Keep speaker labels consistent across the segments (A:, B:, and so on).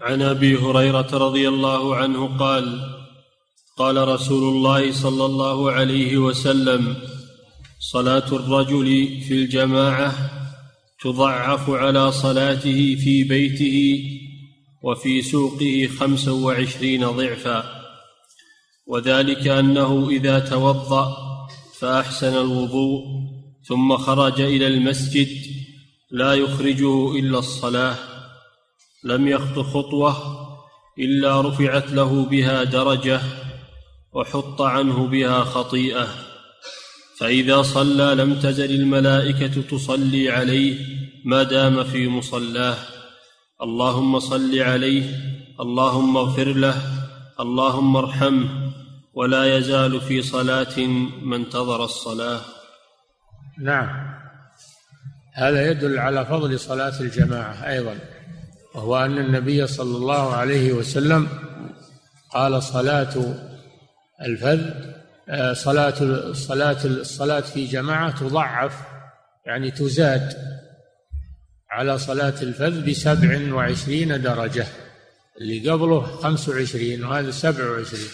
A: عن أبي هريرة رضي الله عنه قال قال رسول الله صلى الله عليه وسلم صلاة الرجل في الجماعة تضعف على صلاته في بيته وفي سوقه خمسا وعشرين ضعفا وذلك أنه إذا توضأ فأحسن الوضوء ثم خرج إلى المسجد لا يخرجه إلا الصلاة. لم يخط خطوة إلا رفعت له بها درجة وحط عنه بها خطيئة. فإذا صلى لم تزل الملائكة تصلي عليه ما دام في مصلاه. اللهم صل عليه اللهم اغفر له اللهم ارحمه ولا يزال في صلاة ما انتظر الصلاة.
B: نعم. هذا يدل على فضل صلاة الجماعة أيضا. وهو أن النبي صلى الله عليه وسلم قال صلاة الفذ آه، صلاة صلاة الصلاة في جماعة تضعف يعني تزاد على صلاة الفذ بسبع وعشرين درجة اللي قبله خمس وعشرين وهذا سبع وعشرين.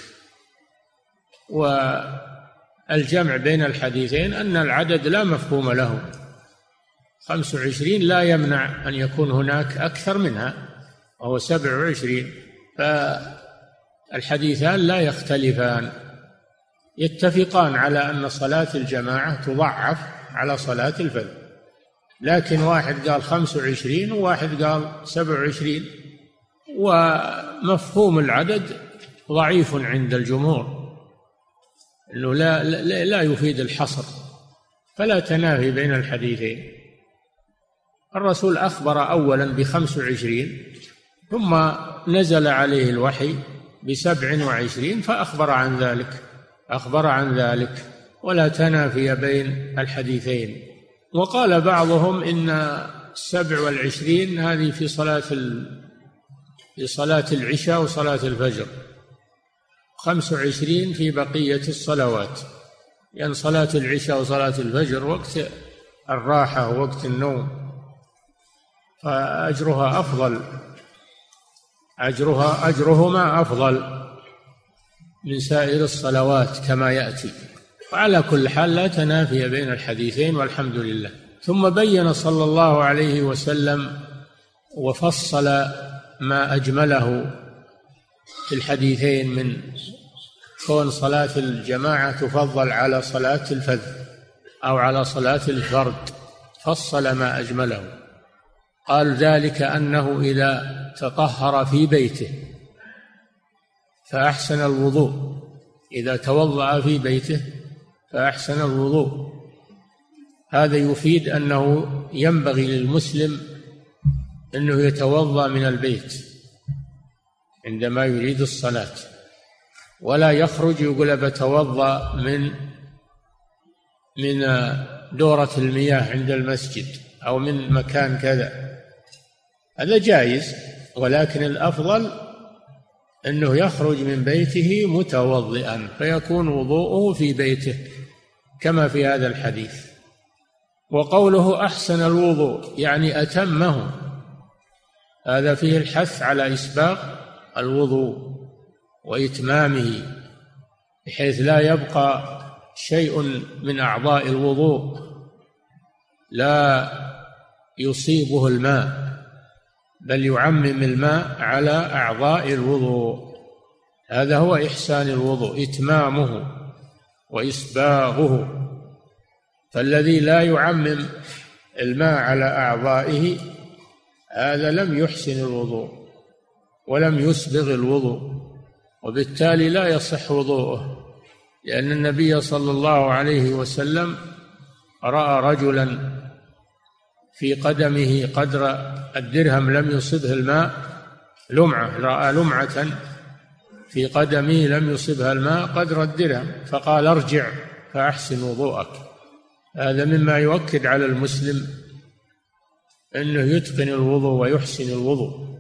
B: والجمع بين الحديثين أن العدد لا مفهوم له. خمس وعشرين لا يمنع أن يكون هناك أكثر منها وهو سبع وعشرين. فالحديثان لا يختلفان. يتفقان على أن صلاة الجماعة تضعف على صلاة الفذ لكن واحد قال خمس وعشرين وواحد قال سبع وعشرين. ومفهوم العدد ضعيف عند الجمهور. إنه لا لا, لا يفيد الحصر. فلا تنافي بين الحديثين. الرسول أخبر اولا بخمس وعشرين ثم نزل عليه الوحي بسبع وعشرين فأخبر عن ذلك أخبر عن ذلك ولا تنافي بين الحديثين. وقال بعضهم إن السبع والعشرين هذه في صلاة في صلاة العشاء وصلاة الفجر. خمس وعشرين في بقية الصلوات. لأن يعني صلاة العشاء وصلاة الفجر وقت الراحة ووقت النوم. فأجرها أفضل. أجرها أجرهما أفضل من سائر الصلوات كما يأتي. وعلى كل حال لا تنافي بين الحديثين والحمد لله. ثم بين صلى الله عليه وسلم وفصل ما أجمله في الحديثين من كون صلاة الجماعة تفضل على صلاة الفذ أو على صلاة الفرد. فصل ما أجمله. قال ذلك أنه إذا تطهر في بيته فأحسن الوضوء. إذا توضأ في بيته فأحسن الوضوء. هذا يفيد أنه ينبغي للمسلم أنه يتوضأ من البيت عندما يريد الصلاة ولا يخرج يقول بتوضأ من من دورة المياه عند المسجد أو من مكان كذا. هذا جائز ولكن الأفضل أنه يخرج من بيته متوضئا فيكون وضوءه في بيته كما في هذا الحديث. وقوله أحسن الوضوء يعني أتمه. هذا فيه الحث على إسباغ الوضوء وإتمامه بحيث لا يبقى شيء من أعضاء الوضوء لا يصيبه الماء. بل يعمم الماء على أعضاء الوضوء. هذا هو إحسان الوضوء إتمامه وإسباغه. فالذي لا يعمم الماء على أعضائه هذا لم يحسن الوضوء ولم يسبغ الوضوء وبالتالي لا يصح وضوءه لأن النبي صلى الله عليه وسلم رأى رجلا في قدمه قدر الدرهم لم يصبه الماء لمعة رأى لمعة في قدمه لم يصبها الماء قدر الدرهم فقال ارجع فأحسن وضوءك. هذا مما يؤكد على المسلم أنه يتقن الوضوء ويحسن الوضوء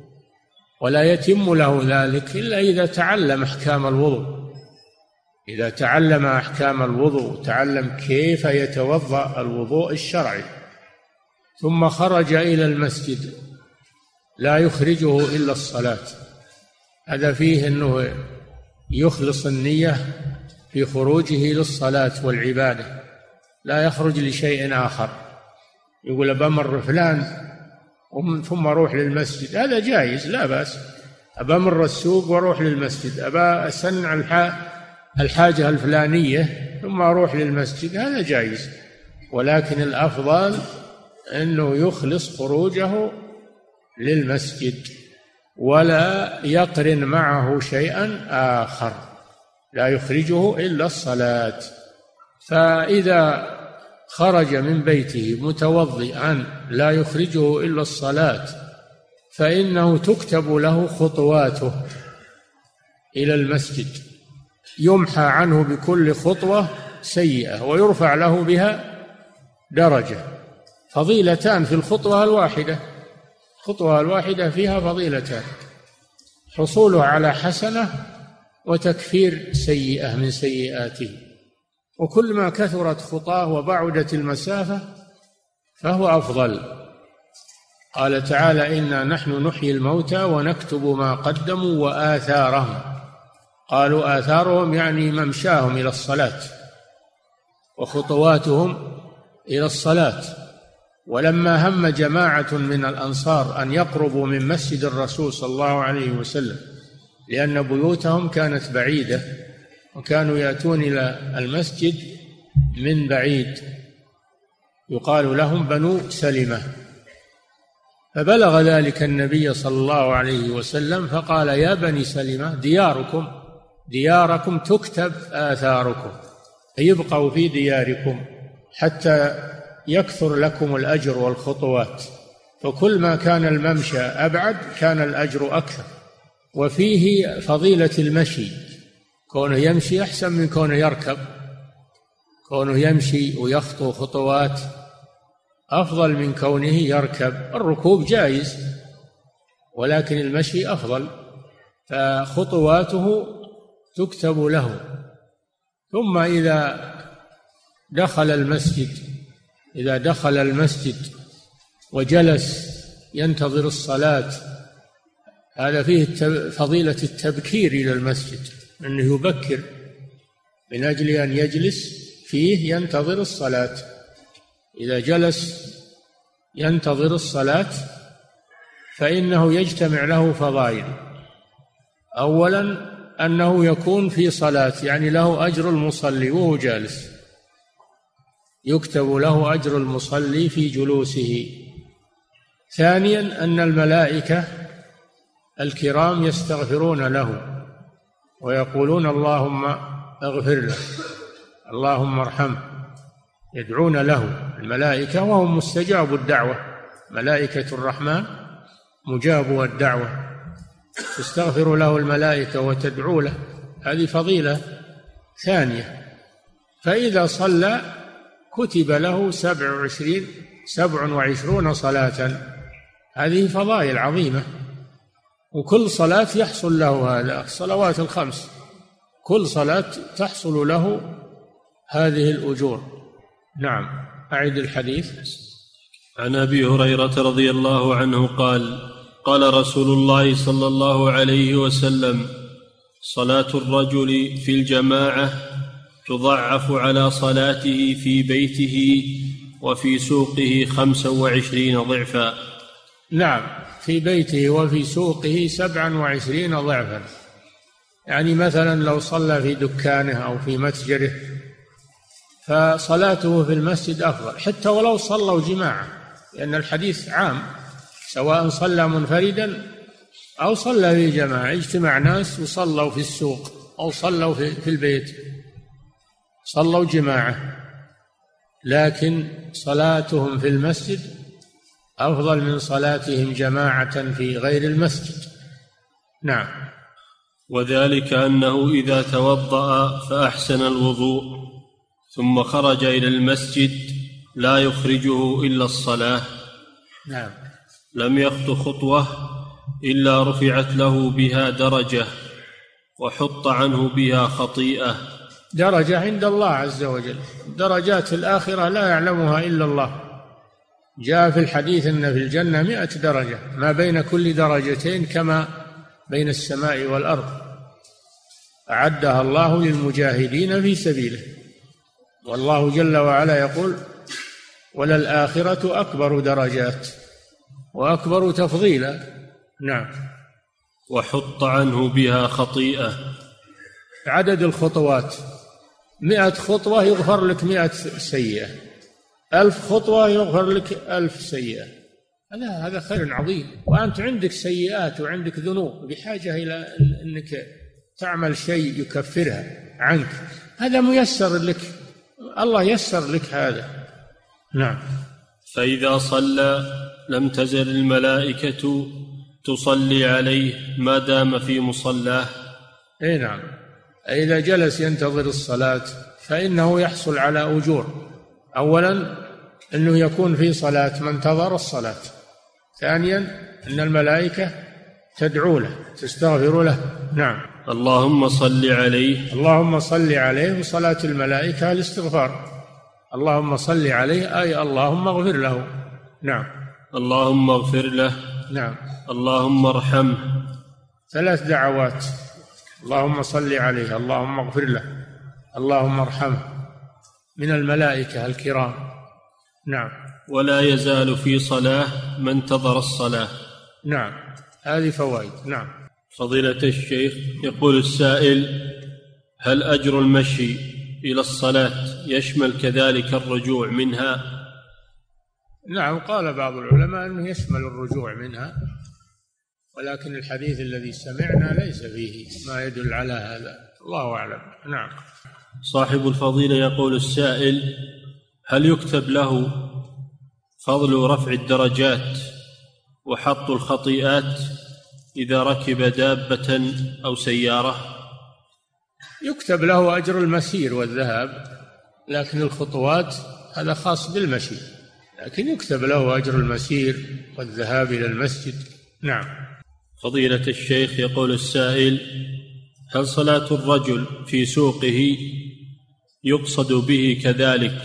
B: ولا يتم له ذلك إلا إذا تعلم أحكام الوضوء. إذا تعلم أحكام الوضوء تعلم كيف يتوضأ الوضوء الشرعي. ثم خرج إلى المسجد. لا يخرجه إلا الصلاة. هذا فيه أنه يخلص النية في خروجه للصلاة والعبادة. لا يخرج لشيء آخر. يقول بمر فلان ثم أروح للمسجد. هذا جائز لا بأس. أبمر السوق وأروح للمسجد. أبا أسنع الحاجة الفلانية ثم أروح للمسجد. هذا جائز ولكن الأفضل أنه يخلص خروجه للمسجد ولا يقرن معه شيئا آخر لا يخرجه إلا الصلاة. فإذا خرج من بيته متوضئا لا يخرجه إلا الصلاة فإنه تكتب له خطواته إلى المسجد. يمحى عنه بكل خطوة سيئة ويرفع له بها درجة. فضيلتان في الخطوة الواحدة. الخطوة الواحدة فيها فضيلتان. حصوله على حسنة وتكفير سيئة من سيئاته. وكل ما كثرت خطاه وبعدت المسافة فهو أفضل. قال تعالى إنا نحن نحيي الموتى ونكتب ما قدموا وآثارهم. قالوا آثارهم يعني ممشاهم إلى الصلاة وخطواتهم إلى الصلاة. ولما هم جماعة من الأنصار أن يقربوا من مسجد الرسول صلى الله عليه وسلم لأن بيوتهم كانت بعيدة وكانوا يأتون إلى المسجد من بعيد. يقال لهم بنو سلمة. فبلغ ذلك النبي صلى الله عليه وسلم فقال يا بني سلمة دياركم دياركم تكتب آثاركم يبقوا في دياركم حتى يكثر لكم الأجر والخطوات فكل ما كان الممشى أبعد كان الأجر أكثر. وفيه فضيلة المشي كونه يمشي أحسن من كونه يركب كونه يمشي ويخطو خطوات أفضل من كونه يركب. الركوب جائز ولكن المشي أفضل فخطواته تكتب له. ثم إذا دخل المسجد إذا دخل المسجد وجلس ينتظر الصلاة هذا فيه فضيلة التبكير إلى المسجد أنه يبكر من أجل أن يجلس فيه ينتظر الصلاة. إذا جلس ينتظر الصلاة فإنه يجتمع له فضائل. أولا أنه يكون في صلاة يعني له أجر المصلي وهو جالس. يكتب له أجر المصلي في جلوسه. ثانيا أن الملائكة الكرام يستغفرون له ويقولون اللهم اغفر له اللهم ارحمه يدعون له الملائكة وهم مستجاب الدعوة. ملائكة الرحمن مجاب الدعوة. تستغفر له الملائكة وتدعو له هذه فضيلة ثانية. فإذا صلى كتب له سبع وعشرين سبع وعشرون صلاة. هذه فضائل عظيمة. وكل صلاة يحصل له هذا الصلوات الخمس. كل صلاة تحصل له هذه الأجور. نعم. أعد الحديث.
A: عن أبي هريرة رضي الله عنه قال قال رسول الله صلى الله عليه وسلم صلاة الرجل في الجماعة تضعف على صلاته في بيته وفي سوقه خمسا وعشرين ضعفا.
B: نعم في بيته وفي سوقه سبعا وعشرين ضعفا. يعني مثلا لو صلى في دكانه أو في متجره فصلاته في المسجد أفضل حتى ولو صلوا جماعة لأن الحديث عام سواء صلى منفردا أو صلى في جماعة اجتمع ناس وصلوا في السوق أو صلوا في البيت. صلوا جماعة. لكن صلاتهم في المسجد أفضل من صلاتهم جماعة في غير المسجد. نعم.
A: وذلك أنه إذا توضأ فأحسن الوضوء ثم خرج إلى المسجد لا يخرجه إلا الصلاة.
B: نعم.
A: لم يخط خطوة إلا رفعت له بها درجة وحط عنه بها خطيئة.
B: درجة عند الله عز وجل. درجات الآخرة لا يعلمها إلا الله. جاء في الحديث أن في الجنة مئة درجة. ما بين كل درجتين كما بين السماء والأرض. أعدها الله للمجاهدين في سبيله. والله جل وعلا يقول وللآخرة أكبر درجات وأكبر تفضيلا. نعم.
A: وحط عنه بها خطيئة.
B: عدد الخطوات. مئة خطوة يغفر لك مئة سيئة. ألف خطوة يغفر لك ألف سيئة. هذا هذا خير عظيم. وأنت عندك سيئات وعندك ذنوب بحاجة إلى أنك تعمل شيء يكفرها عنك. هذا ميسر لك. الله يسر لك هذا. نعم.
A: فإذا صلى لم تزل الملائكة تصلي عليه ما دام في مصلاه.
B: إي نعم. إذا جلس ينتظر الصلاة فإنه يحصل على أجور. أولا أنه يكون في صلاة من انتظر الصلاة. ثانيا أن الملائكة تدعو له تستغفر له. نعم.
A: اللهم صل عليه.
B: اللهم صل عليه وصلاة الملائكة الاستغفار. اللهم صل عليه أي اللهم اغفر له. نعم.
A: اللهم اغفر له.
B: نعم.
A: اللهم ارحمه.
B: ثلاث دعوات. اللهم صل عليه اللهم اغفر له اللهم ارحمه. من الملائكة الكرام. نعم.
A: ولا يزال في صلاة من انتظر الصلاة.
B: نعم. هذه فوائد. نعم.
A: فضيلة الشيخ يقول السائل هل أجر المشي إلى الصلاة يشمل كذلك الرجوع منها؟
B: نعم قال بعض العلماء أنه يشمل الرجوع منها. ولكن الحديث الذي سمعنا ليس فيه ما يدل على هذا. الله أعلم. نعم.
A: صاحب الفضيلة يقول السائل هل يكتب له فضل رفع الدرجات وحط الخطيئات إذا ركب دابة أو سيارة؟
B: يكتب له أجر المسير والذهاب لكن الخطوات هذا خاص بالمشي لكن يكتب له أجر المسير والذهاب إلى المسجد. نعم.
A: فضيلة الشيخ يقول السائل هل صلاة الرجل في سوقه يقصد به كذلك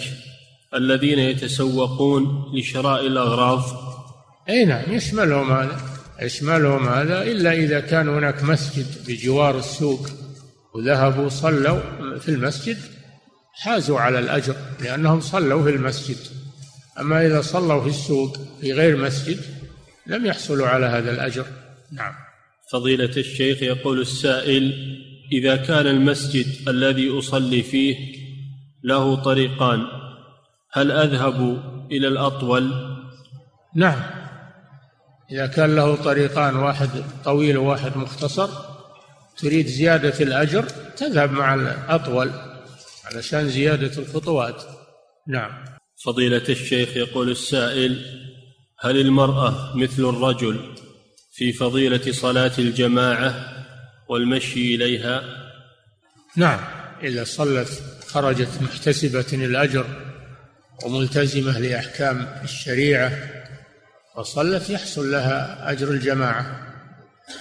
A: الذين يتسوقون لشراء الأغراض؟
B: أي نعم يشملهم هذا يشملهم هذا إلا إذا كان هناك مسجد بجوار السوق وذهبوا صلوا في المسجد حازوا على الأجر لأنهم صلوا في المسجد. أما إذا صلوا في السوق في غير مسجد لم يحصلوا على هذا الأجر. نعم.
A: فضيلة الشيخ يقول السائل إذا كان المسجد الذي أصلي فيه له طريقان هل أذهب إلى الأطول؟
B: نعم. إذا كان له طريقان واحد طويل وواحد مختصر تريد زيادة الأجر تذهب مع الأطول علشان زيادة الخطوات. نعم.
A: فضيلة الشيخ يقول السائل هل المرأة مثل الرجل في فضيلة صلاة الجماعة والمشي إليها؟
B: نعم إذا صلت خرجت محتسبة الأجر وملتزمة لأحكام الشريعة وصلت يحصل لها أجر الجماعة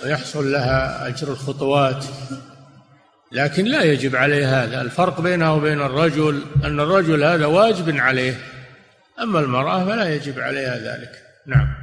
B: ويحصل لها أجر الخطوات لكن لا يجب عليه هذا. الفرق بينه وبين الرجل أن الرجل هذا واجب عليه أما المرأة فلا يجب عليها ذلك. نعم.